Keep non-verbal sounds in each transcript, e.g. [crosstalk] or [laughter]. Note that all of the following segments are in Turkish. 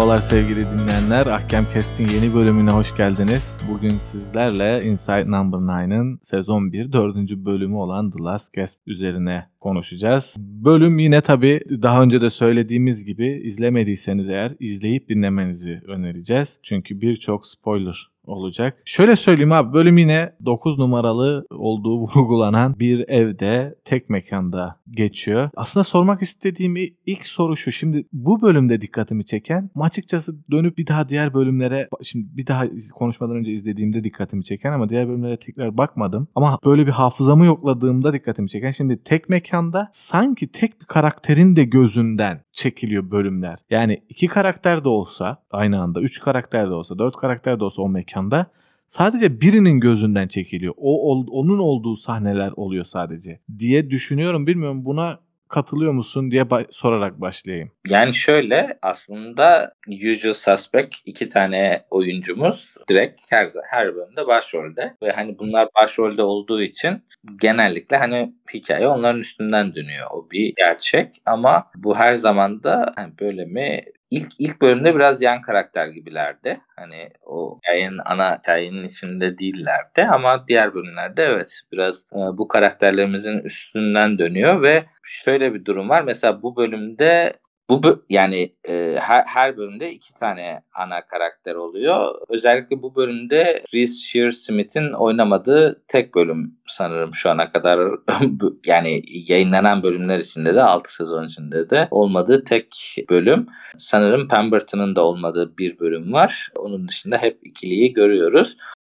Merhabalar sevgili dinleyenler. Ahkam Kest'in yeni bölümüne hoş geldiniz. Bugün sizlerle Inside Number 9'ın sezon 1 4. bölümü olan The Last Gasp üzerine konuşacağız. Bölüm yine tabii daha önce de söylediğimiz gibi izlemediyseniz eğer izleyip dinlemenizi önereceğiz. Çünkü birçok spoiler olacak. Şöyle söyleyeyim abi bölüm yine 9 numaralı olduğu [laughs] vurgulanan bir evde tek mekanda geçiyor. Aslında sormak istediğim ilk soru şu. Şimdi bu bölümde dikkatimi çeken açıkçası dönüp bir daha diğer bölümlere şimdi bir daha konuşmadan önce izlediğimde dikkatimi çeken ama diğer bölümlere tekrar bakmadım. Ama böyle bir hafızamı yokladığımda dikkatimi çeken şimdi tek mekanda sanki tek bir karakterin de gözünden çekiliyor bölümler. Yani iki karakter de olsa aynı anda, üç karakter de olsa, dört karakter de olsa o mekanda sadece birinin gözünden çekiliyor. O onun olduğu sahneler oluyor sadece diye düşünüyorum. Bilmiyorum buna katılıyor musun diye ba- sorarak başlayayım. Yani şöyle aslında Usual Suspect iki tane oyuncumuz direkt her her bölümde başrolde ve hani bunlar başrolde olduğu için genellikle hani hikaye onların üstünden dönüyor. O bir gerçek ama bu her zaman da hani böyle mi ilk ilk bölümde biraz yan karakter gibilerdi. Hani o hikayenin ana hikayenin içinde değillerdi ama diğer bölümlerde evet biraz e, bu karakterlerimizin üstünden dönüyor ve şöyle bir durum var. Mesela bu bölümde bu yani e, her, her bölümde iki tane ana karakter oluyor. Özellikle bu bölümde Reese Shearsmith'in oynamadığı tek bölüm sanırım şu ana kadar [laughs] yani yayınlanan bölümler içinde de 6 sezon içinde de olmadığı tek bölüm. Sanırım Pemberton'ın da olmadığı bir bölüm var. Onun dışında hep ikiliyi görüyoruz.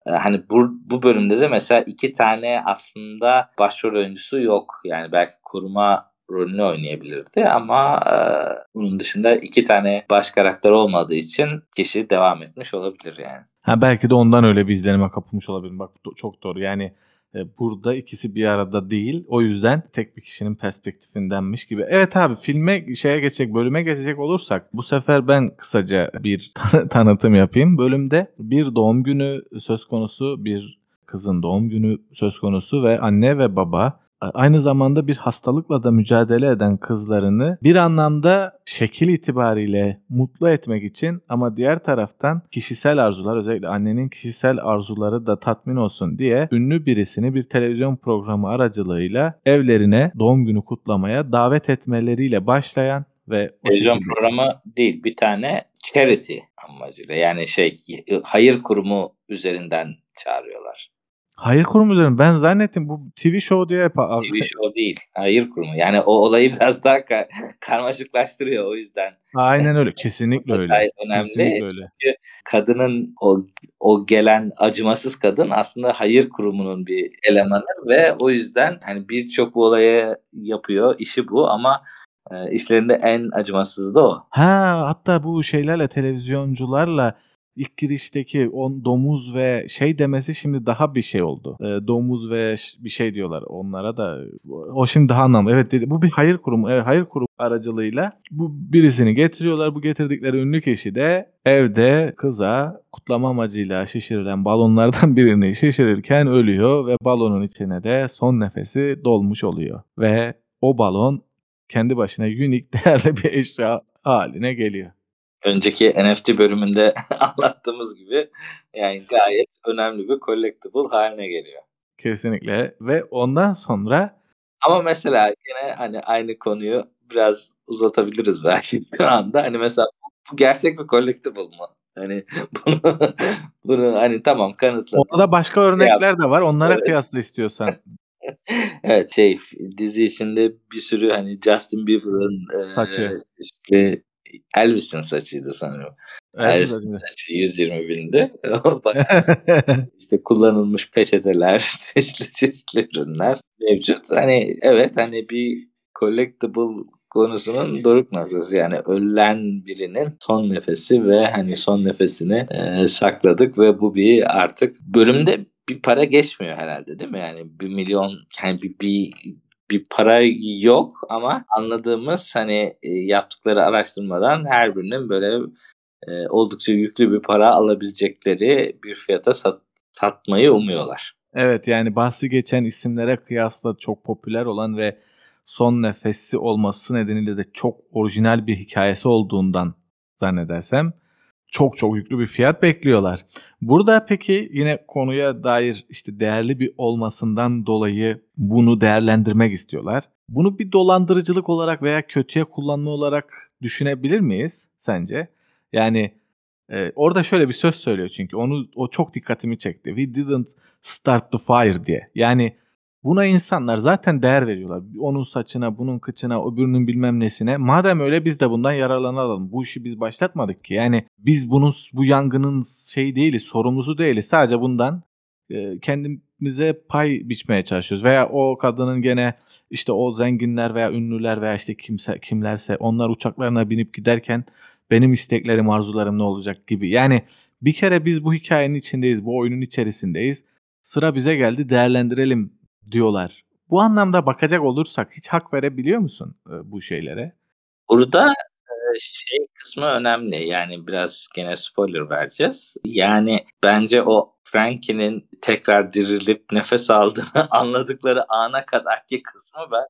Hani bu, bu bölümde de mesela iki tane aslında başrol oyuncusu yok. Yani belki koruma rolünü oynayabilirdi ama e, bunun dışında iki tane baş karakter olmadığı için kişi devam etmiş olabilir yani. Ha belki de ondan öyle bir izlenime kapılmış olabilir. Bak çok doğru. Yani e, burada ikisi bir arada değil. O yüzden tek bir kişinin perspektifindenmiş gibi. Evet abi filme şeye geçecek, bölüme geçecek olursak bu sefer ben kısaca bir [laughs] tanıtım yapayım. Bölümde bir doğum günü söz konusu, bir kızın doğum günü söz konusu ve anne ve baba aynı zamanda bir hastalıkla da mücadele eden kızlarını bir anlamda şekil itibariyle mutlu etmek için ama diğer taraftan kişisel arzular özellikle annenin kişisel arzuları da tatmin olsun diye ünlü birisini bir televizyon programı aracılığıyla evlerine doğum günü kutlamaya davet etmeleriyle başlayan ve televizyon şekilde... programı değil bir tane charity amacıyla yani şey hayır kurumu üzerinden çağırıyorlar. Hayır kurumu üzerine. Ben zannettim bu TV show diye yapar. TV show değil. Hayır kurumu. Yani o olayı biraz daha ka- [laughs] karmaşıklaştırıyor o yüzden. Aynen öyle. Kesinlikle [laughs] öyle. önemli. Kesinlikle öyle. Çünkü kadının o o gelen acımasız kadın aslında hayır kurumunun bir elemanı ve o yüzden hani birçok bu olayı yapıyor. işi bu ama e, işlerinde en acımasız da o. Ha hatta bu şeylerle televizyoncularla ilk girişteki on domuz ve şey demesi şimdi daha bir şey oldu. E, domuz ve bir şey diyorlar onlara da. O şimdi daha anlamlı. Evet dedi. Bu bir hayır kurumu. Evet, hayır kurumu aracılığıyla bu birisini getiriyorlar. Bu getirdikleri ünlü kişi de evde kıza kutlama amacıyla şişirilen balonlardan [laughs] birini şişirirken ölüyor ve balonun içine de son nefesi dolmuş oluyor. Ve o balon kendi başına unik [laughs] değerli bir eşya haline geliyor önceki NFT bölümünde [laughs] anlattığımız gibi yani gayet önemli bir collectible haline geliyor. Kesinlikle ve ondan sonra ama mesela yine hani aynı konuyu biraz uzatabiliriz belki [laughs] şu anda. Hani mesela bu gerçek bir collectible mı? Hani [laughs] bunu bunu hani tamam kanıtladım. Orada başka örnekler de var. Onlara evet. kıyasla istiyorsan. evet şey dizi içinde bir sürü hani Justin Bieber'ın saçı e, işte Elvis'in saçıydı sanırım. Elvis'in saçı 120 bindi. [laughs] [laughs] İşte kullanılmış peçeteler, [laughs] çeşitli çeşitli ürünler mevcut. Hani evet hani bir collectible konusunun doruk noktası yani ölen birinin son nefesi ve hani son nefesini e, sakladık ve bu bir artık bölümde bir para geçmiyor herhalde değil mi? Yani bir milyon yani bir, bir bir para yok ama anladığımız hani e, yaptıkları araştırmadan her birinin böyle e, oldukça yüklü bir para alabilecekleri bir fiyata sat, satmayı umuyorlar. Evet yani bahsi geçen isimlere kıyasla çok popüler olan ve son nefesi olması nedeniyle de çok orijinal bir hikayesi olduğundan zannedersem. Çok çok yüklü bir fiyat bekliyorlar. Burada peki yine konuya dair işte değerli bir olmasından dolayı bunu değerlendirmek istiyorlar. Bunu bir dolandırıcılık olarak veya kötüye kullanma olarak düşünebilir miyiz sence? Yani e, orada şöyle bir söz söylüyor çünkü onu o çok dikkatimi çekti. We didn't start the fire diye. Yani buna insanlar zaten değer veriyorlar. Onun saçına, bunun kıçına, öbürünün bilmem nesine. Madem öyle biz de bundan yararlanalım. Bu işi biz başlatmadık ki. Yani biz bunun bu yangının şey değiliz, sorumlusu değiliz. Sadece bundan e, kendimize pay biçmeye çalışıyoruz. Veya o kadının gene işte o zenginler veya ünlüler veya işte kimse kimlerse onlar uçaklarına binip giderken benim isteklerim, arzularım ne olacak gibi. Yani bir kere biz bu hikayenin içindeyiz, bu oyunun içerisindeyiz. Sıra bize geldi, değerlendirelim diyorlar. Bu anlamda bakacak olursak hiç hak verebiliyor musun e, bu şeylere? Burada e, şey kısmı önemli. Yani biraz gene spoiler vereceğiz. Yani bence o Frankie'nin tekrar dirilip nefes aldığını [laughs] anladıkları ana kadarki kısmı ben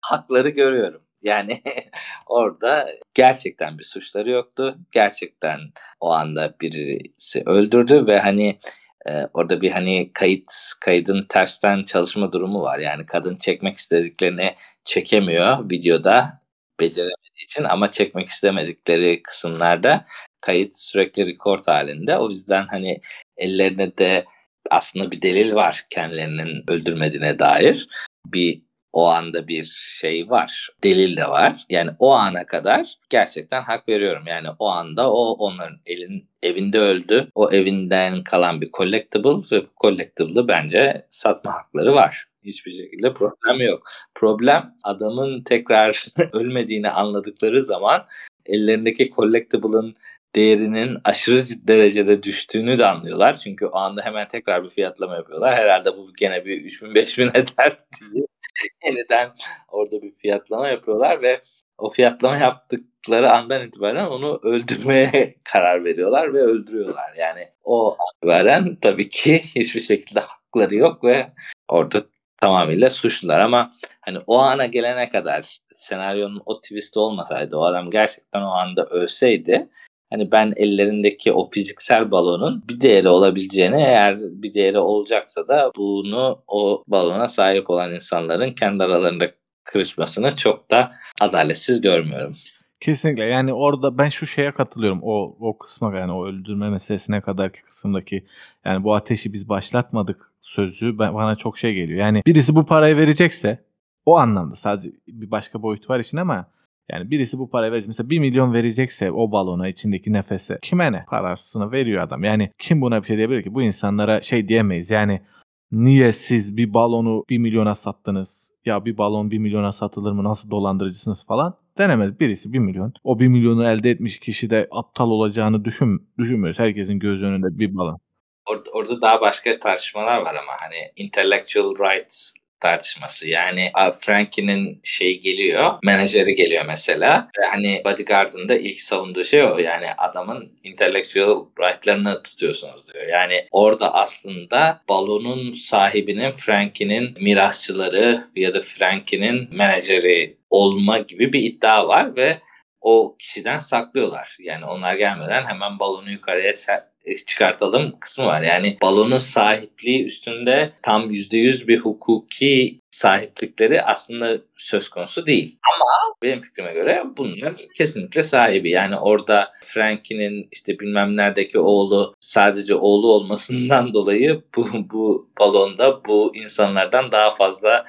hakları görüyorum. Yani [laughs] orada gerçekten bir suçları yoktu. Gerçekten o anda birisi öldürdü ve hani e, orada bir hani kayıt kaydın tersten çalışma durumu var. Yani kadın çekmek istediklerini çekemiyor videoda beceremediği için ama çekmek istemedikleri kısımlarda kayıt sürekli record halinde. O yüzden hani ellerine de aslında bir delil var kendilerinin öldürmediğine dair. Bir o anda bir şey var. Delil de var. Yani o ana kadar gerçekten hak veriyorum. Yani o anda o onların elin evinde öldü. O evinden kalan bir collectible ve bu collectible'ı bence satma hakları var. Hiçbir şekilde problem yok. Problem adamın tekrar [laughs] ölmediğini anladıkları zaman ellerindeki collectible'ın değerinin aşırı derecede düştüğünü de anlıyorlar. Çünkü o anda hemen tekrar bir fiyatlama yapıyorlar. Herhalde bu gene bir 3000 5000 eder diye [laughs] yeniden orada bir fiyatlama yapıyorlar ve o fiyatlama yaptıkları andan itibaren onu öldürmeye [laughs] karar veriyorlar ve öldürüyorlar. Yani o itibaren tabii ki hiçbir şekilde hakları yok ve orada tamamıyla suçlular ama hani o ana gelene kadar senaryonun o twist olmasaydı o adam gerçekten o anda ölseydi hani ben ellerindeki o fiziksel balonun bir değeri olabileceğini eğer bir değeri olacaksa da bunu o balona sahip olan insanların kendi aralarında kırışmasını çok da adaletsiz görmüyorum. Kesinlikle yani orada ben şu şeye katılıyorum o o kısma yani o öldürme meselesine kadarki kısımdaki yani bu ateşi biz başlatmadık sözü ben, bana çok şey geliyor. Yani birisi bu parayı verecekse o anlamda sadece bir başka boyut var için ama yani birisi bu parayı verecek. Mesela 1 milyon verecekse o balona içindeki nefese kime ne? Parasını veriyor adam. Yani kim buna bir şey diyebilir ki? Bu insanlara şey diyemeyiz. Yani niye siz bir balonu 1 milyona sattınız? Ya bir balon 1 milyona satılır mı? Nasıl dolandırıcısınız falan? Denemez. Birisi 1 milyon. O 1 milyonu elde etmiş kişi de aptal olacağını düşün, düşünmüyoruz. Herkesin göz önünde bir balon. Orada, orada daha başka tartışmalar var ama hani intellectual rights tartışması. Yani Frankie'nin şey geliyor, menajeri geliyor mesela. Ve hani Bodyguard'ın da ilk savunduğu şey o. Yani adamın intellectual right'larını tutuyorsunuz diyor. Yani orada aslında balonun sahibinin Frankie'nin mirasçıları ya da Frankie'nin menajeri olma gibi bir iddia var ve o kişiden saklıyorlar. Yani onlar gelmeden hemen balonu yukarıya çıkartalım kısmı var. Yani balonun sahipliği üstünde tam %100 bir hukuki sahiplikleri aslında söz konusu değil. Ama benim fikrime göre bunlar kesinlikle sahibi. Yani orada Frankie'nin işte bilmem neredeki oğlu sadece oğlu olmasından [laughs] dolayı bu, bu balonda bu insanlardan daha fazla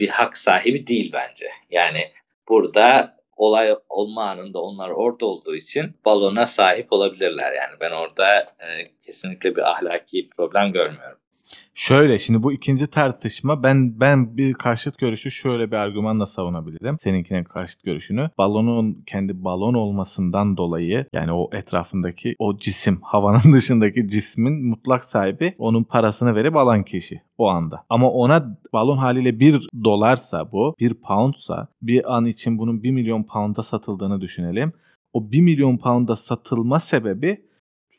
bir hak sahibi değil bence. Yani burada olay olma anında onlar orada olduğu için balona sahip olabilirler. Yani ben orada e, kesinlikle bir ahlaki problem görmüyorum. Şöyle şimdi bu ikinci tartışma ben ben bir karşıt görüşü şöyle bir argümanla savunabilirim. Seninkinin karşıt görüşünü. Balonun kendi balon olmasından dolayı yani o etrafındaki o cisim [laughs] havanın dışındaki cismin mutlak sahibi onun parasını verip alan kişi o anda. Ama ona balon haliyle bir dolarsa bu bir poundsa bir an için bunun 1 milyon pound'a satıldığını düşünelim. O 1 milyon pound'a satılma sebebi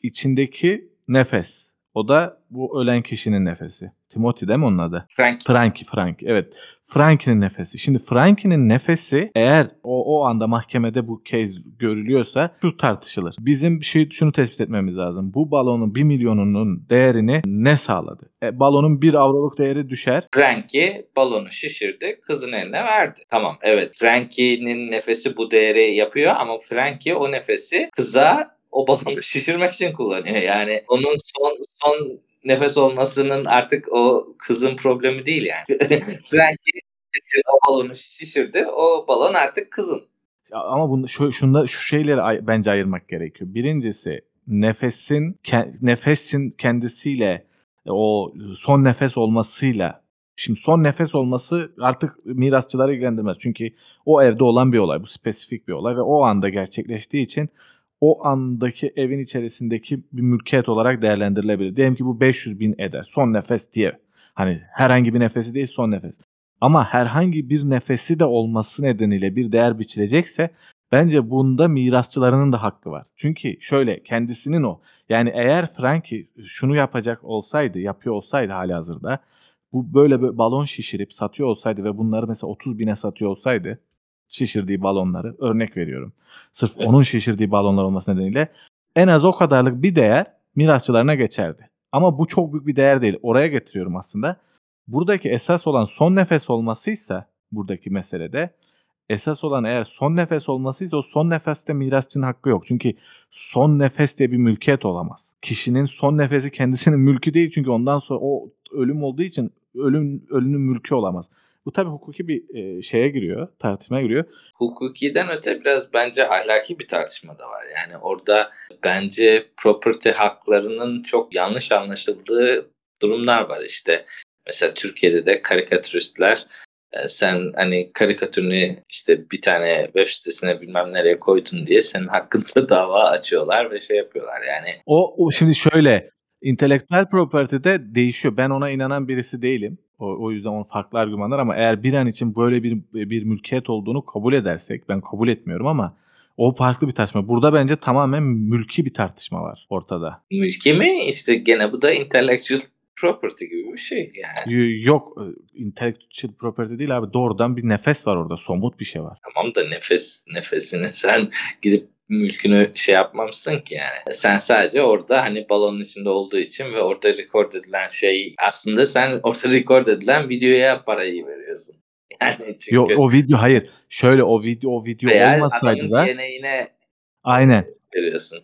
içindeki nefes O da bu ölen kişinin nefesi. Timothy değil mi onun adı? Frank Frankie, Frankie. Evet. Frankie'nin nefesi. Şimdi Frankie'nin nefesi eğer o, o anda mahkemede bu case görülüyorsa şu tartışılır. Bizim şey şunu tespit etmemiz lazım. Bu balonun 1 milyonunun değerini ne sağladı? E, balonun 1 avroluk değeri düşer. Frankie balonu şişirdi, kızın eline verdi. Tamam evet Frankie'nin nefesi bu değeri yapıyor ama Frankie o nefesi kıza o balonu şişirmek için kullanıyor. Yani onun son son nefes olmasının artık o kızın problemi değil yani. [laughs] Frankie o balonu şişirdi. O balon artık kızın. Ama bunu şu şunda şu şeyleri bence ayırmak gerekiyor. Birincisi nefesin ke- nefesin kendisiyle e, o son nefes olmasıyla şimdi son nefes olması artık mirasçıları ilgilendirmez. Çünkü o evde olan bir olay. Bu spesifik bir olay ve o anda gerçekleştiği için o andaki evin içerisindeki bir mülkiyet olarak değerlendirilebilir. Diyelim ki bu 500 bin eder. Son nefes diye. Hani herhangi bir nefesi değil son nefes. Ama herhangi bir nefesi de olması nedeniyle bir değer biçilecekse bence bunda mirasçılarının da hakkı var. Çünkü şöyle kendisinin o. Yani eğer Frankie şunu yapacak olsaydı, yapıyor olsaydı hali hazırda bu böyle bir balon şişirip satıyor olsaydı ve bunları mesela 30 bine satıyor olsaydı şişirdiği balonları örnek veriyorum. Sırf Evet. onun şişirdiği balonlar olması nedeniyle en az o kadarlık bir değer mirasçılarına geçerdi. Ama bu çok büyük bir değer değil. Oraya getiriyorum aslında. Buradaki esas olan son nefes olmasıysa buradaki meselede esas olan eğer son nefes olmasıysa o son nefeste mirasçının hakkı yok. Çünkü son nefes diye bir mülkiyet olamaz. Kişinin son nefesi kendisinin mülkü değil çünkü ondan sonra o ölüm olduğu için ölüm ölünün mülkü olamaz. Bu tabii hukuki bir e, şeye giriyor, tartışmaya giriyor. Hukukiden öte biraz bence ahlaki bir tartışma da var. Yani orada bence property haklarının çok yanlış anlaşıldığı durumlar var. İşte mesela Türkiye'de de karikatüristler e, sen hani karikatürünü işte bir tane web sitesine bilmem nereye koydun diye senin hakkında [laughs] dava açıyorlar ve şey yapıyorlar. Yani O, o şimdi şöyle intelektüel property'de değişiyor. Ben ona inanan birisi değilim. O, o yüzden onun farklı argümanlar ama eğer bir an için böyle bir bir mülkiyet olduğunu kabul edersek ben kabul etmiyorum ama o farklı bir tartışma. Burada bence tamamen mülki bir tartışma var ortada. mülki mi? İşte gene bu da intellectual property gibi bir şey yani. Yok e, intellectual property değil abi doğrudan bir nefes var orada somut bir şey var. Tamam da nefes nefesini [laughs] sen gidip mülkünü şey yapmamışsın ki yani. Sen sadece orada hani balonun içinde olduğu için ve orada record edilen şey aslında sen orada record edilen videoya parayı veriyorsun. [laughs] Yani çünkü Yok o video hayır. Şöyle o video o video veya olmasaydı da DNA'ine aynen veriyorsun.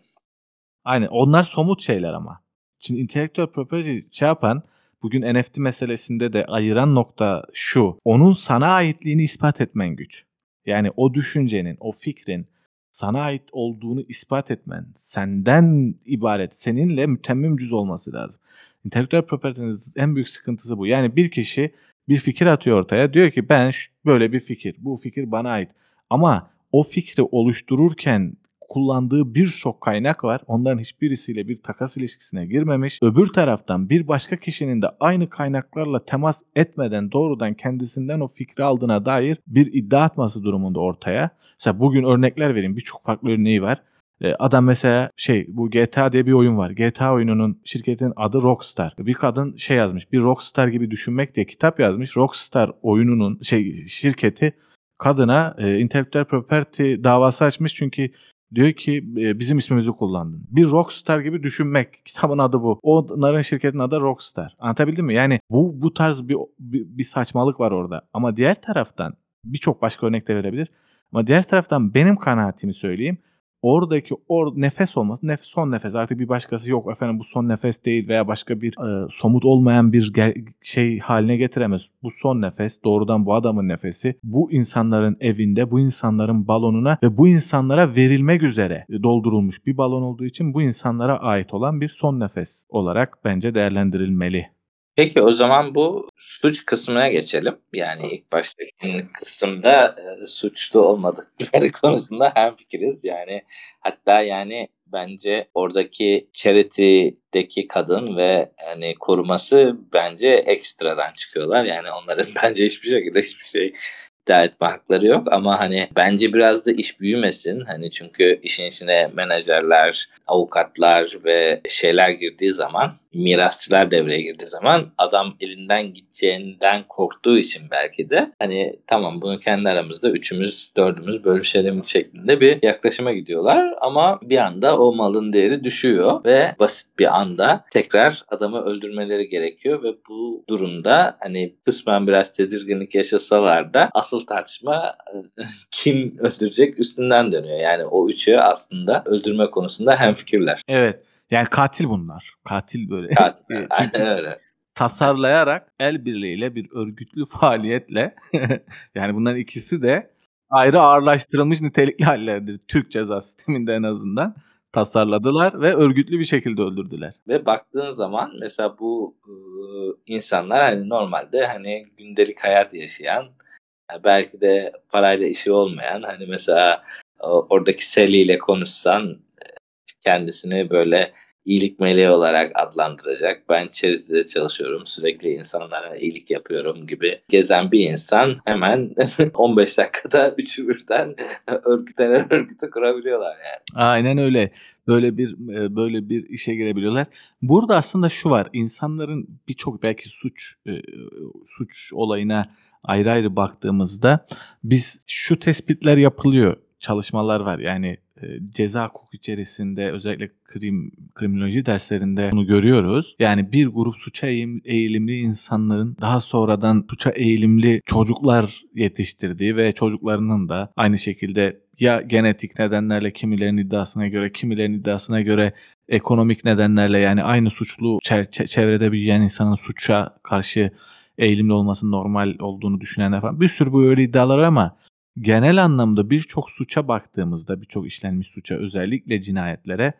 Aynen. Onlar somut şeyler ama. Şimdi intellectual property şey yapan bugün NFT meselesinde de ayıran nokta şu. Onun sana aitliğini ispat etmen güç. Yani o düşüncenin, o fikrin sana ait olduğunu ispat etmen, senden ibaret, seninle mütemmim cüz olması lazım. Intellectual property'nin en büyük sıkıntısı bu. Yani bir kişi bir fikir atıyor ortaya. Diyor ki ben böyle bir fikir, bu fikir bana ait. Ama o fikri oluştururken kullandığı birçok kaynak var. Onların hiçbirisiyle bir takas ilişkisine girmemiş. Öbür taraftan bir başka kişinin de aynı kaynaklarla temas etmeden doğrudan kendisinden o fikri aldığına dair bir iddia atması durumunda ortaya. Mesela bugün örnekler vereyim. Birçok farklı örneği var. Ee, Adam mesela şey bu GTA diye bir oyun var. GTA oyununun şirketin adı Rockstar. Bir kadın şey yazmış. Bir Rockstar gibi düşünmek diye kitap yazmış. Rockstar oyununun şey şirketi kadına e, intellectual property davası açmış çünkü diyor ki e, bizim ismimizi kullandın. Bir rockstar gibi düşünmek. [laughs] Kitabın adı bu. Onların şirketin adı Rockstar. Anlatabildim mi? Yani bu bu tarz bir, bir, bir saçmalık var orada. Ama diğer taraftan birçok başka örnek de verebilir. Ama diğer taraftan benim kanaatimi söyleyeyim. Oradaki or nefes olması, nefes, son nefes artık bir başkası yok efendim bu son nefes değil veya başka bir e, somut olmayan bir şey haline getiremez. Bu son nefes doğrudan bu adamın nefesi bu insanların evinde bu insanların balonuna ve bu insanlara verilmek üzere doldurulmuş bir balon olduğu için bu insanlara ait olan bir son nefes olarak bence değerlendirilmeli. Peki o zaman bu suç kısmına geçelim. Yani ilk baştaki kısımda e, suçlu olmadıkları [laughs] konusunda hemfikiriz. Yani hatta yani bence oradaki charity'deki kadın ve yani koruması bence ekstradan çıkıyorlar. Yani onların [laughs] bence hiçbir şekilde hiçbir şey iddia etme hakları yok ama hani bence biraz da iş büyümesin. Hani çünkü işin içine menajerler, avukatlar ve şeyler girdiği zaman mirasçılar devreye girdiği zaman adam elinden gideceğinden korktuğu için belki de hani tamam bunu kendi aramızda üçümüz dördümüz bölüşelim şeklinde bir yaklaşıma gidiyorlar ama bir anda o malın değeri düşüyor ve basit bir anda tekrar adamı öldürmeleri gerekiyor ve bu durumda hani kısmen biraz tedirginlik yaşasalar da asıl tartışma [laughs] kim öldürecek üstünden dönüyor. Yani o üçü aslında öldürme konusunda hemfikirler. Evet. Yani katil bunlar. Katil böyle. Katil. [laughs] Çünkü öyle. tasarlayarak el birliğiyle bir örgütlü faaliyetle [laughs] yani bunların ikisi de ayrı ağırlaştırılmış nitelikli hallerdir. Türk ceza sisteminde en azından tasarladılar ve örgütlü bir şekilde öldürdüler. Ve baktığın zaman mesela bu e, insanlar hani normalde hani gündelik hayat yaşayan belki de parayla işi olmayan hani mesela oradaki Sally ile konuşsan kendisini böyle iyilik meleği olarak adlandıracak. Ben charity'de çalışıyorum, sürekli insanlara iyilik yapıyorum gibi gezen bir insan hemen [laughs] 15 dakikada üçü birden [laughs] örgütlenen örgütü kurabiliyorlar yani. Aynen öyle. Böyle bir böyle bir işe girebiliyorlar. Burada aslında şu var. insanların birçok belki suç suç olayına ayrı ayrı baktığımızda biz şu tespitler yapılıyor. Çalışmalar var. Yani ceza hukuku içerisinde özellikle krim, kriminoloji derslerinde bunu görüyoruz. Yani bir grup suça eğilimli insanların daha sonradan suça eğilimli çocuklar yetiştirdiği ve çocuklarının da aynı şekilde ya genetik nedenlerle kimilerin iddiasına göre kimilerin iddiasına göre ekonomik nedenlerle yani aynı suçlu çevrede büyüyen insanın suça karşı eğilimli olması normal olduğunu düşünenler falan. Bir sürü böyle iddialar ama genel anlamda birçok suça baktığımızda, birçok işlenmiş suça özellikle cinayetlere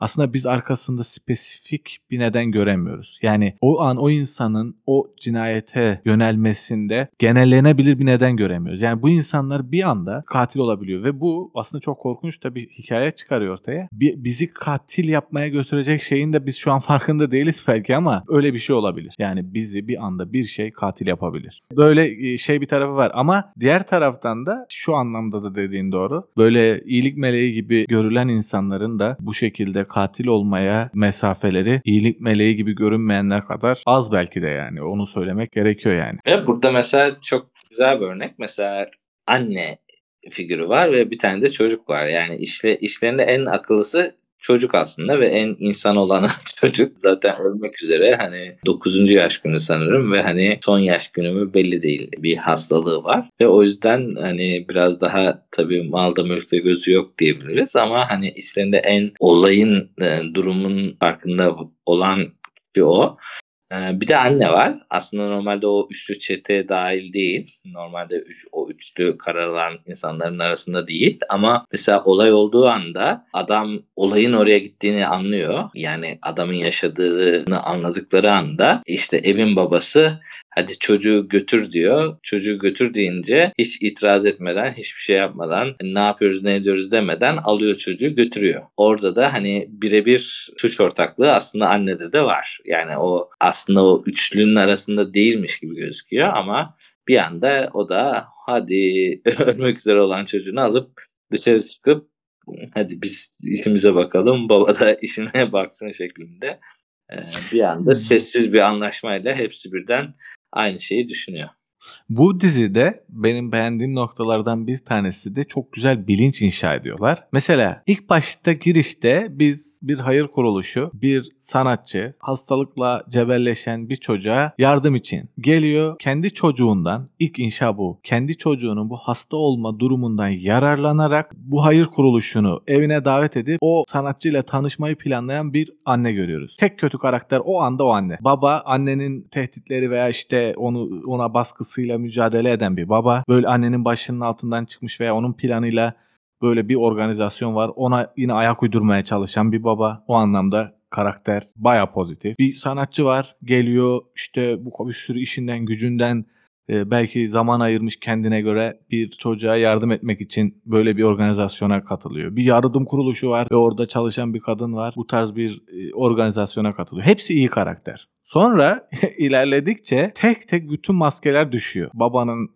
aslında biz arkasında spesifik bir neden göremiyoruz. Yani o an o insanın o cinayete yönelmesinde genellenebilir bir neden göremiyoruz. Yani bu insanlar bir anda katil olabiliyor ve bu aslında çok korkunç da hikaye çıkarıyor ortaya. bizi katil yapmaya götürecek şeyin de biz şu an farkında değiliz belki ama öyle bir şey olabilir. Yani bizi bir anda bir şey katil yapabilir. Böyle şey bir tarafı var ama diğer taraftan da şu anlamda da dediğin doğru. Böyle iyilik meleği gibi görülen insanların da bu şekilde katil olmaya mesafeleri iyilik meleği gibi görünmeyenler kadar az belki de yani. Onu söylemek gerekiyor yani. Ve burada mesela çok güzel bir örnek. Mesela anne figürü var ve bir tane de çocuk var. Yani işle, işlerinde en akıllısı çocuk aslında ve en insan olan [laughs] çocuk zaten ölmek üzere hani 9. yaş günü sanırım ve hani son yaş günü mü belli değil bir hastalığı var ve o yüzden hani biraz daha tabii malda mülkte gözü yok diyebiliriz ama hani işlerinde en olayın e, durumun farkında olan bir o bir de anne var. Aslında normalde o üçlü çete dahil değil. Normalde üç, o üçlü karar alan insanların arasında değil. Ama mesela olay olduğu anda adam olayın oraya gittiğini anlıyor. Yani adamın yaşadığını anladıkları anda işte evin babası hadi çocuğu götür diyor. Çocuğu götür deyince hiç itiraz etmeden, hiçbir şey yapmadan, ne yapıyoruz ne ediyoruz demeden alıyor çocuğu götürüyor. Orada da hani birebir suç ortaklığı aslında annede de var. Yani o aslında o üçlünün arasında değilmiş gibi gözüküyor ama bir anda o da hadi [laughs] ölmek üzere olan çocuğunu alıp dışarı çıkıp hadi biz işimize bakalım baba da [laughs] işine baksın şeklinde bir anda sessiz bir anlaşmayla hepsi birden aynı şeyi düşünüyor. Bu dizide benim beğendiğim noktalardan bir tanesi de çok güzel bilinç inşa ediyorlar. Mesela ilk başta girişte biz bir hayır kuruluşu, bir sanatçı hastalıkla cebelleşen bir çocuğa yardım için geliyor. Kendi çocuğundan ilk inşa bu. Kendi çocuğunun bu hasta olma durumundan yararlanarak bu hayır kuruluşunu evine davet edip o sanatçıyla tanışmayı planlayan bir anne görüyoruz. Tek kötü karakter o anda o anne. Baba annenin tehditleri veya işte onu ona baskısıyla mücadele eden bir baba. Böyle annenin başının altından çıkmış veya onun planıyla böyle bir organizasyon var. Ona yine ayak uydurmaya çalışan bir baba. O anlamda karakter baya pozitif. Bir sanatçı var geliyor işte bu bir sürü işinden gücünden belki zaman ayırmış kendine göre bir çocuğa yardım etmek için böyle bir organizasyona katılıyor. Bir yardım kuruluşu var ve orada çalışan bir kadın var. Bu tarz bir e, organizasyona katılıyor. Hepsi iyi karakter. Sonra [laughs] ilerledikçe tek tek bütün maskeler düşüyor. Babanın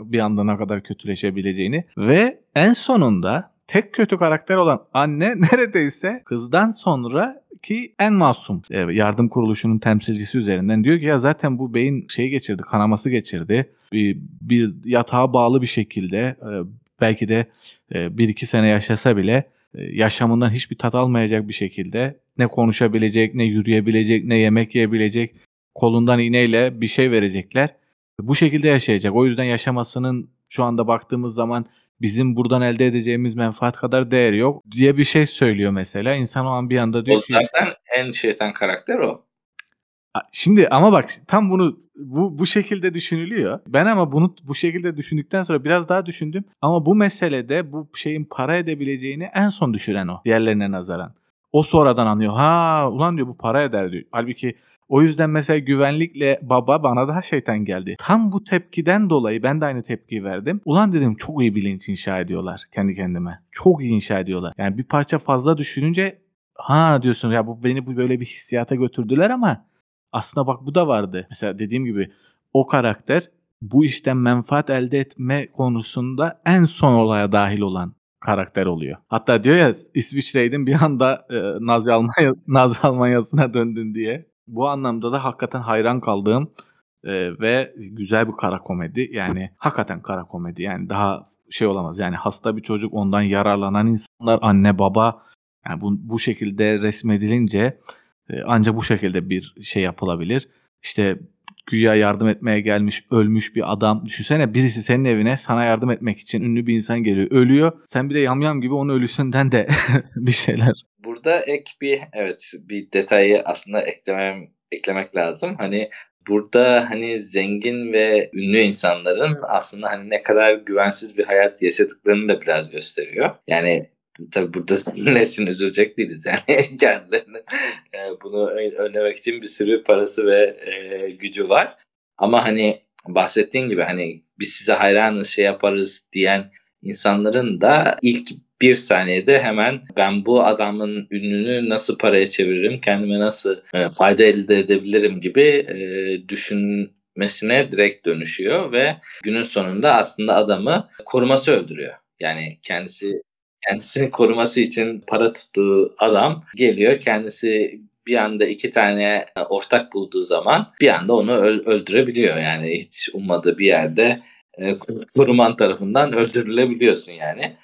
bir anda ne kadar kötüleşebileceğini ve en sonunda tek kötü karakter olan anne [laughs] neredeyse kızdan sonra ki en masum e, yardım kuruluşunun temsilcisi üzerinden diyor ki ya zaten bu beyin şeyi geçirdi, kanaması geçirdi. Bir, bir yatağa bağlı bir şekilde e, belki de e, bir iki sene yaşasa bile yaşamından hiçbir tat almayacak bir şekilde ne konuşabilecek, ne yürüyebilecek, ne yemek yiyebilecek, kolundan iğneyle bir şey verecekler. Bu şekilde yaşayacak. O yüzden yaşamasının şu anda baktığımız zaman bizim buradan elde edeceğimiz menfaat kadar değeri yok diye bir şey söylüyor mesela. İnsan o an bir anda diyor O ki zaten en şeytan karakter o. Şimdi ama bak tam bunu bu bu şekilde düşünülüyor. Ben ama bunu bu şekilde düşündükten sonra biraz daha düşündüm. Ama bu meselede bu şeyin para edebileceğini en son düşüren o diğerlerine nazaran. O sonradan anlıyor. Ha ulan diyor bu para eder diyor. Halbuki o yüzden mesela güvenlikle baba bana daha şeytan geldi. Tam bu tepkiden dolayı ben de aynı tepkiyi verdim. Ulan dedim çok iyi bilinç inşa ediyorlar kendi kendime. Çok iyi inşa ediyorlar. Yani bir parça fazla düşününce ha diyorsun ya bu beni bu böyle bir hissiyata götürdüler ama aslında bak bu da vardı. Mesela dediğim gibi o karakter bu işten menfaat elde etme konusunda en son olaya dahil olan karakter oluyor. Hatta diyor ya İsviçre'ydin bir anda e, Nazi Almanya [laughs] Nazi Almanya'sına döndün diye. Bu anlamda da hakikaten hayran kaldığım e, ve güzel bir kara komedi. Yani hakikaten kara komedi. Yani daha şey olamaz. Yani hasta bir çocuk ondan yararlanan insanlar anne baba yani bu, bu şekilde resmedilince e, ancak bu şekilde bir şey yapılabilir. İşte güya yardım etmeye gelmiş ölmüş bir adam. Düşünsene birisi senin evine sana yardım etmek için ünlü bir insan geliyor. Ölüyor. Sen bir de yamyam gibi onun ölüsünden de [laughs] bir şeyler. Burada ek bir evet bir detayı aslında eklemem eklemek lazım. Hani burada hani zengin ve ünlü insanların aslında hani ne kadar güvensiz bir hayat yaşadıklarını da biraz gösteriyor. Yani tabi burada [laughs] ne için üzülecek değiliz yani [laughs] kendilerine e, bunu ö- önlemek için bir sürü parası ve e, gücü var. Ama hani bahsettiğin gibi hani biz size hayranız şey yaparız diyen insanların da ilk bir saniyede hemen ben bu adamın ününü nasıl paraya çeviririm, kendime nasıl e, fayda elde edebilirim gibi e, düşünmesine direkt dönüşüyor ve günün sonunda aslında adamı koruması öldürüyor. Yani kendisi kendisini koruması için para tuttuğu adam geliyor kendisi bir anda iki tane ortak bulduğu zaman bir anda onu öl- öldürebiliyor. Yani hiç ummadığı bir yerde e, koruman tarafından öldürülebiliyorsun yani.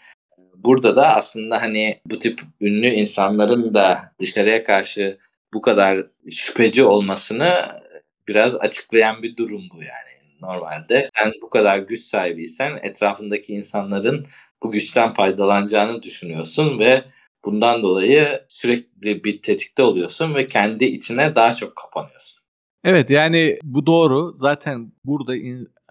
Burada da aslında hani bu tip ünlü insanların da dışarıya karşı bu kadar şüpheci olmasını biraz açıklayan bir durum bu yani. Normalde sen bu kadar güç sahibiysen etrafındaki insanların bu güçten faydalanacağını düşünüyorsun ve bundan dolayı sürekli bir tetikte oluyorsun ve kendi içine daha çok kapanıyorsun. Evet yani bu doğru. Zaten burada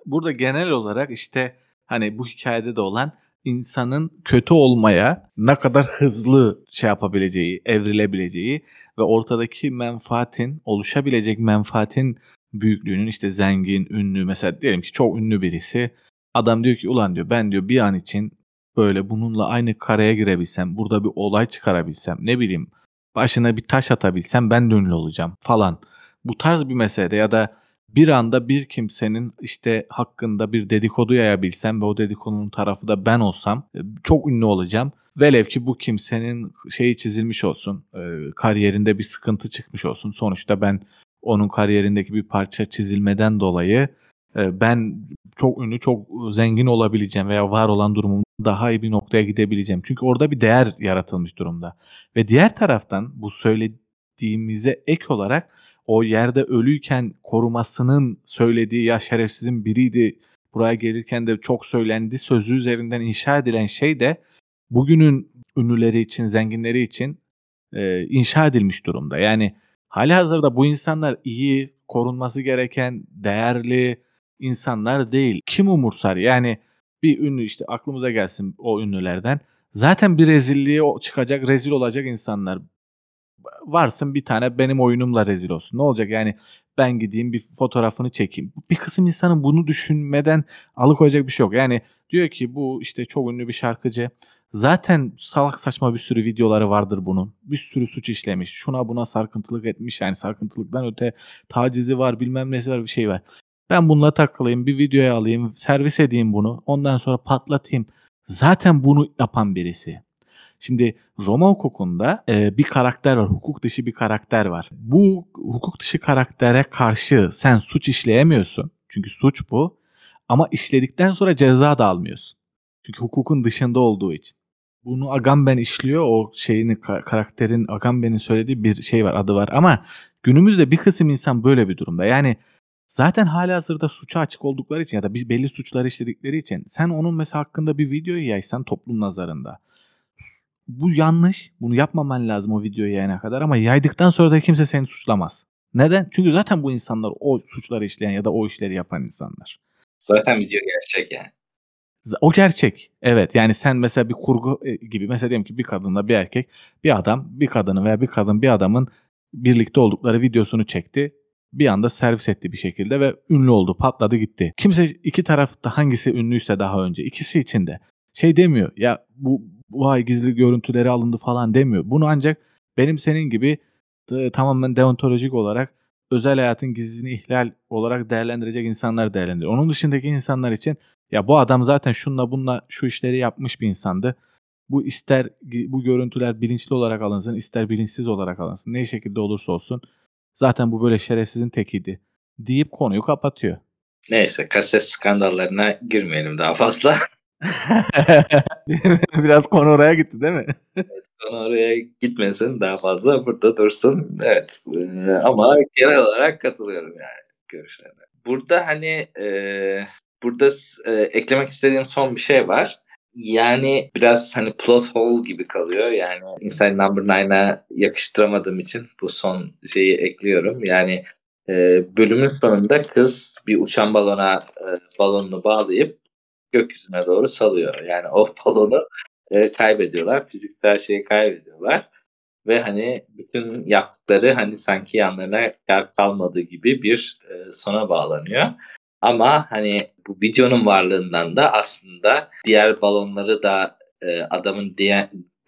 burada genel olarak işte hani bu hikayede de olan insanın kötü olmaya ne kadar hızlı şey yapabileceği, evrilebileceği ve ortadaki menfaatin, oluşabilecek menfaatin büyüklüğünün işte zengin, ünlü mesela diyelim ki çok ünlü birisi adam diyor ki ulan diyor ben diyor bir an için böyle bununla aynı karaya girebilsem, burada bir olay çıkarabilsem, ne bileyim başına bir taş atabilsem ben de ünlü olacağım falan. Bu tarz bir meselede ya da bir anda bir kimsenin işte hakkında bir dedikodu yayabilsem ve o dedikodunun tarafı da ben olsam e, çok ünlü olacağım. Velev ki bu kimsenin şeyi çizilmiş olsun, e, kariyerinde bir sıkıntı çıkmış olsun. Sonuçta ben onun kariyerindeki bir parça çizilmeden dolayı ben çok ünlü, çok zengin olabileceğim veya var olan durumum daha iyi bir noktaya gidebileceğim. Çünkü orada bir değer yaratılmış durumda. Ve diğer taraftan bu söylediğimize ek olarak o yerde ölüyken korumasının söylediği ya şerefsizin biriydi buraya gelirken de çok söylendi sözü üzerinden inşa edilen şey de bugünün ünlüleri için, zenginleri için e, inşa edilmiş durumda. Yani hali hazırda bu insanlar iyi, korunması gereken, değerli insanlar değil. Kim umursar? Yani bir ünlü işte aklımıza gelsin o ünlülerden. Zaten bir rezilliğe çıkacak, rezil olacak insanlar. Varsın bir tane benim oyunumla rezil olsun. Ne olacak yani ben gideyim bir fotoğrafını çekeyim. Bir kısım insanın bunu düşünmeden alıkoyacak bir şey yok. Yani diyor ki bu işte çok ünlü bir şarkıcı. Zaten salak saçma bir sürü videoları vardır bunun. Bir sürü suç işlemiş. Şuna buna sarkıntılık etmiş. Yani sarkıntılıktan öte tacizi var bilmem nesi var bir şey var. Ben bununla takılayım bir videoya alayım servis edeyim bunu. Ondan sonra patlatayım. Zaten bunu yapan birisi. Şimdi Roma hukukunda, eee, bir karakter var, hukuk dışı bir karakter var. Bu hukuk dışı karaktere karşı sen suç işleyemiyorsun. Çünkü suç bu ama işledikten sonra ceza da almıyorsun. Çünkü hukukun dışında olduğu için. Bunu Agamben işliyor. O şeyini ka- karakterin Agamben'in söylediği bir şey var, adı var ama günümüzde bir kısım insan böyle bir durumda. Yani zaten halihazırda suça açık oldukları için ya da belli suçları işledikleri için sen onun mesela hakkında bir videoyu yaysan toplum nazarında bu yanlış. Bunu yapmaman lazım o videoyu yayana kadar ama yaydıktan sonra da kimse seni suçlamaz. Neden? Çünkü zaten bu insanlar o suçları işleyen ya da o işleri yapan insanlar. Zaten video gerçek yani. O gerçek. Evet. Yani sen mesela bir kurgu e, gibi mesela diyelim ki bir kadınla bir erkek, bir adam, bir kadını veya bir kadın bir adamın birlikte oldukları videosunu çekti. Bir anda servis etti bir şekilde ve ünlü oldu, patladı gitti. Kimse iki tarafta hangisi ünlüyse daha önce ikisi için de şey demiyor. Ya bu vay gizli görüntüleri alındı falan demiyor. Bunu ancak benim senin gibi tamamen deontolojik olarak özel hayatın gizliliğini ihlal olarak değerlendirecek insanlar değerlendiriyor. Onun dışındaki insanlar için ya bu adam zaten şunla bunla şu işleri yapmış bir insandı. Bu ister bu görüntüler bilinçli olarak alınsın, ister bilinçsiz olarak alınsın. Ne şekilde olursa olsun zaten bu böyle şerefsizin tekiydi deyip konuyu kapatıyor. Neyse kaset skandallarına girmeyelim daha fazla. [laughs] [laughs] Biraz konu oraya gitti değil mi? Konu oraya gitmesin daha fazla burada dursun. Evet Ee, ama genel olarak katılıyorum yani görüşlerine. Burada hani e, burada e, eklemek istediğim son bir şey var. Yani biraz hani plot hole gibi kalıyor. Yani Inside Number 9'a yakıştıramadığım için bu son şeyi ekliyorum. Yani e, bölümün sonunda kız bir uçan balona e, balonunu bağlayıp gökyüzüne doğru salıyor. Yani o [laughs] balonu e, kaybediyorlar. Fiziksel şeyi kaybediyorlar. Ve hani bütün yaptıkları hani sanki yanlarına kar kalmadığı gibi bir e, sona bağlanıyor. Ama hani bu videonun varlığından da aslında diğer balonları da e, adamın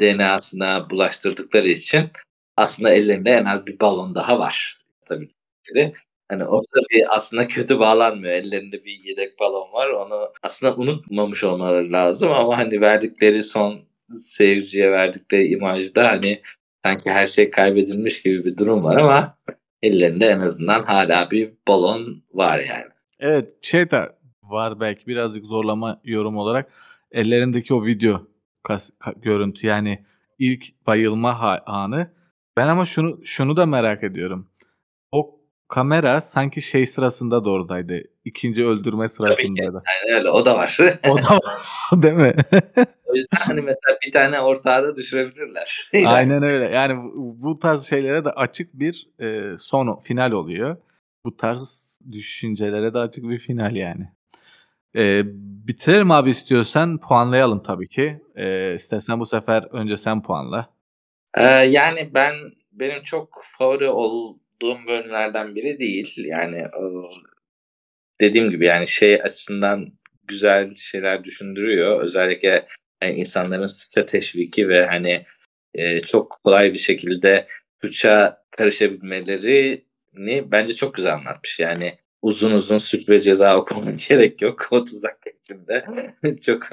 DNA'sına bulaştırdıkları için aslında ellerinde en az bir balon daha var. Tabii ki. Hani orada bir aslında kötü bağlanmıyor. Ellerinde bir yedek balon var. Onu aslında unutmamış olmaları lazım ama hani verdikleri son seyirciye verdikleri imajda hani sanki her şey kaybedilmiş gibi bir durum var ama ellerinde en azından hala bir balon var yani. Evet şey de var belki birazcık zorlama yorum olarak ellerindeki o video kas, ka- görüntü yani ilk bayılma ha- anı. Ben ama şunu şunu da merak ediyorum. O kamera sanki şey sırasında da oradaydı. İkinci öldürme Tabii ki. sırasındaydı. Aynen öyle. O da var. [laughs] O da var, değil mi? [laughs] o yüzden hani mesela bir tane ortağı da düşürebilirler. [laughs] Aynen öyle. Yani bu, bu tarz şeylere de açık bir e, son final oluyor. Bu tarz düşüncelere de açık bir final yani. E, bitirelim abi istiyorsan puanlayalım tabii ki. E, istersen bu sefer önce sen puanla. Ee, yani ben benim çok favori olduğum bölümlerden biri değil. Yani dediğim gibi yani şey açısından güzel şeyler düşündürüyor. Özellikle yani insanların suça teşviki ve hani e, çok kolay bir şekilde suça karışabilmelerini bence çok güzel anlatmış. Yani uzun uzun suç ve ceza [laughs] okumaya gerek yok. [laughs] 30 dakika içinde [laughs] çok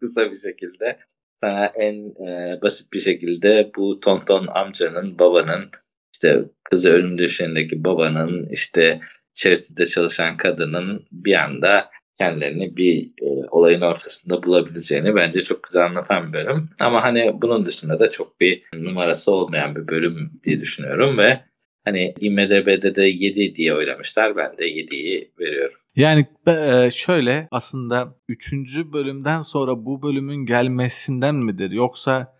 kısa bir şekilde sana en e, basit bir şekilde bu tonton amcanın, babanın, işte kızı ölüm döşeğindeki babanın, işte charity'de çalışan kadının bir anda kendilerini bir e, olayın ortasında bulabileceğini bence çok güzel anlatan bir bölüm. Ama hani bunun dışında da çok bir numarası olmayan bir bölüm diye düşünüyorum ve hani IMDB'de de 7 diye oylamışlar. Ben de 7'yi veriyorum. Yani e, şöyle aslında 3. bölümden sonra bu bölümün gelmesinden midir yoksa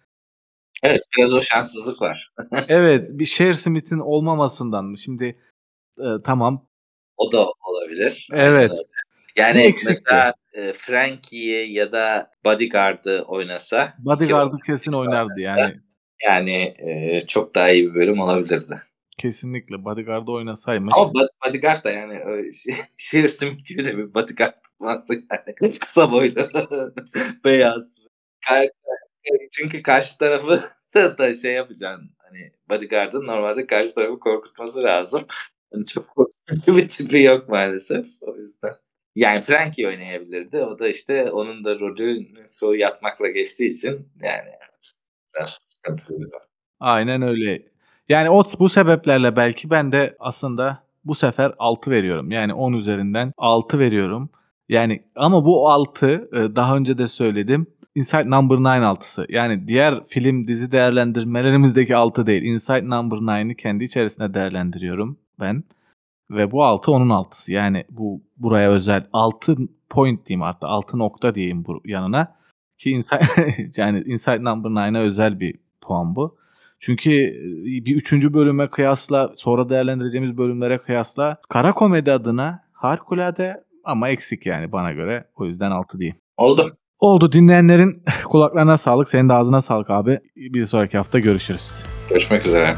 Evet biraz o şanssızlık var. [laughs] evet bir Share Smith'in olmamasından mı? Şimdi e, tamam. O da olabilir. Evet. Yani mesela e, Frankie'yi ya da Bodyguard'ı oynasa Bodyguard'ı kesin oynardı yani. Yani e, çok daha iyi bir bölüm olabilirdi. Kesinlikle Bodyguard'ı oynasaymış. Ama Bodyguard da yani [laughs] Sheer Smith gibi de bir Bodyguard vardı yani. [laughs] Kısa boylu, [laughs] beyaz. Çünkü karşı tarafı da, şey yapacaksın. Hani Bodyguard'ın normalde karşı tarafı korkutması lazım. Yani çok korkutucu bir tipi yok maalesef. O yüzden. Yani Frankie oynayabilirdi. O da işte onun da rolü çoğu yatmakla geçtiği için yani biraz sıkıntılıydı. Aynen öyle. Yani o bu sebeplerle belki ben de aslında bu sefer 6 veriyorum. Yani 10 üzerinden 6 veriyorum. Yani ama bu 6 e, daha önce de söyledim. Inside Number 9 altısı. Yani diğer film dizi değerlendirmelerimizdeki 6 değil. Inside Number 9'ı kendi içerisinde değerlendiriyorum ben. Ve bu 6 onun 6'sı. Yani bu buraya özel 6 point diyeyim hatta 6 nokta diyeyim bu yanına. Ki Inside, [laughs] yani Inside Number 9'a özel bir puan bu. Çünkü bir üçüncü bölüme kıyasla sonra değerlendireceğimiz bölümlere kıyasla kara komedi adına harikulade ama eksik yani bana göre. O yüzden 6 diyeyim. Oldu. Oldu dinleyenlerin [laughs] kulaklarına sağlık. Senin de ağzına sağlık abi. Bir sonraki hafta görüşürüz. Görüşmek üzere.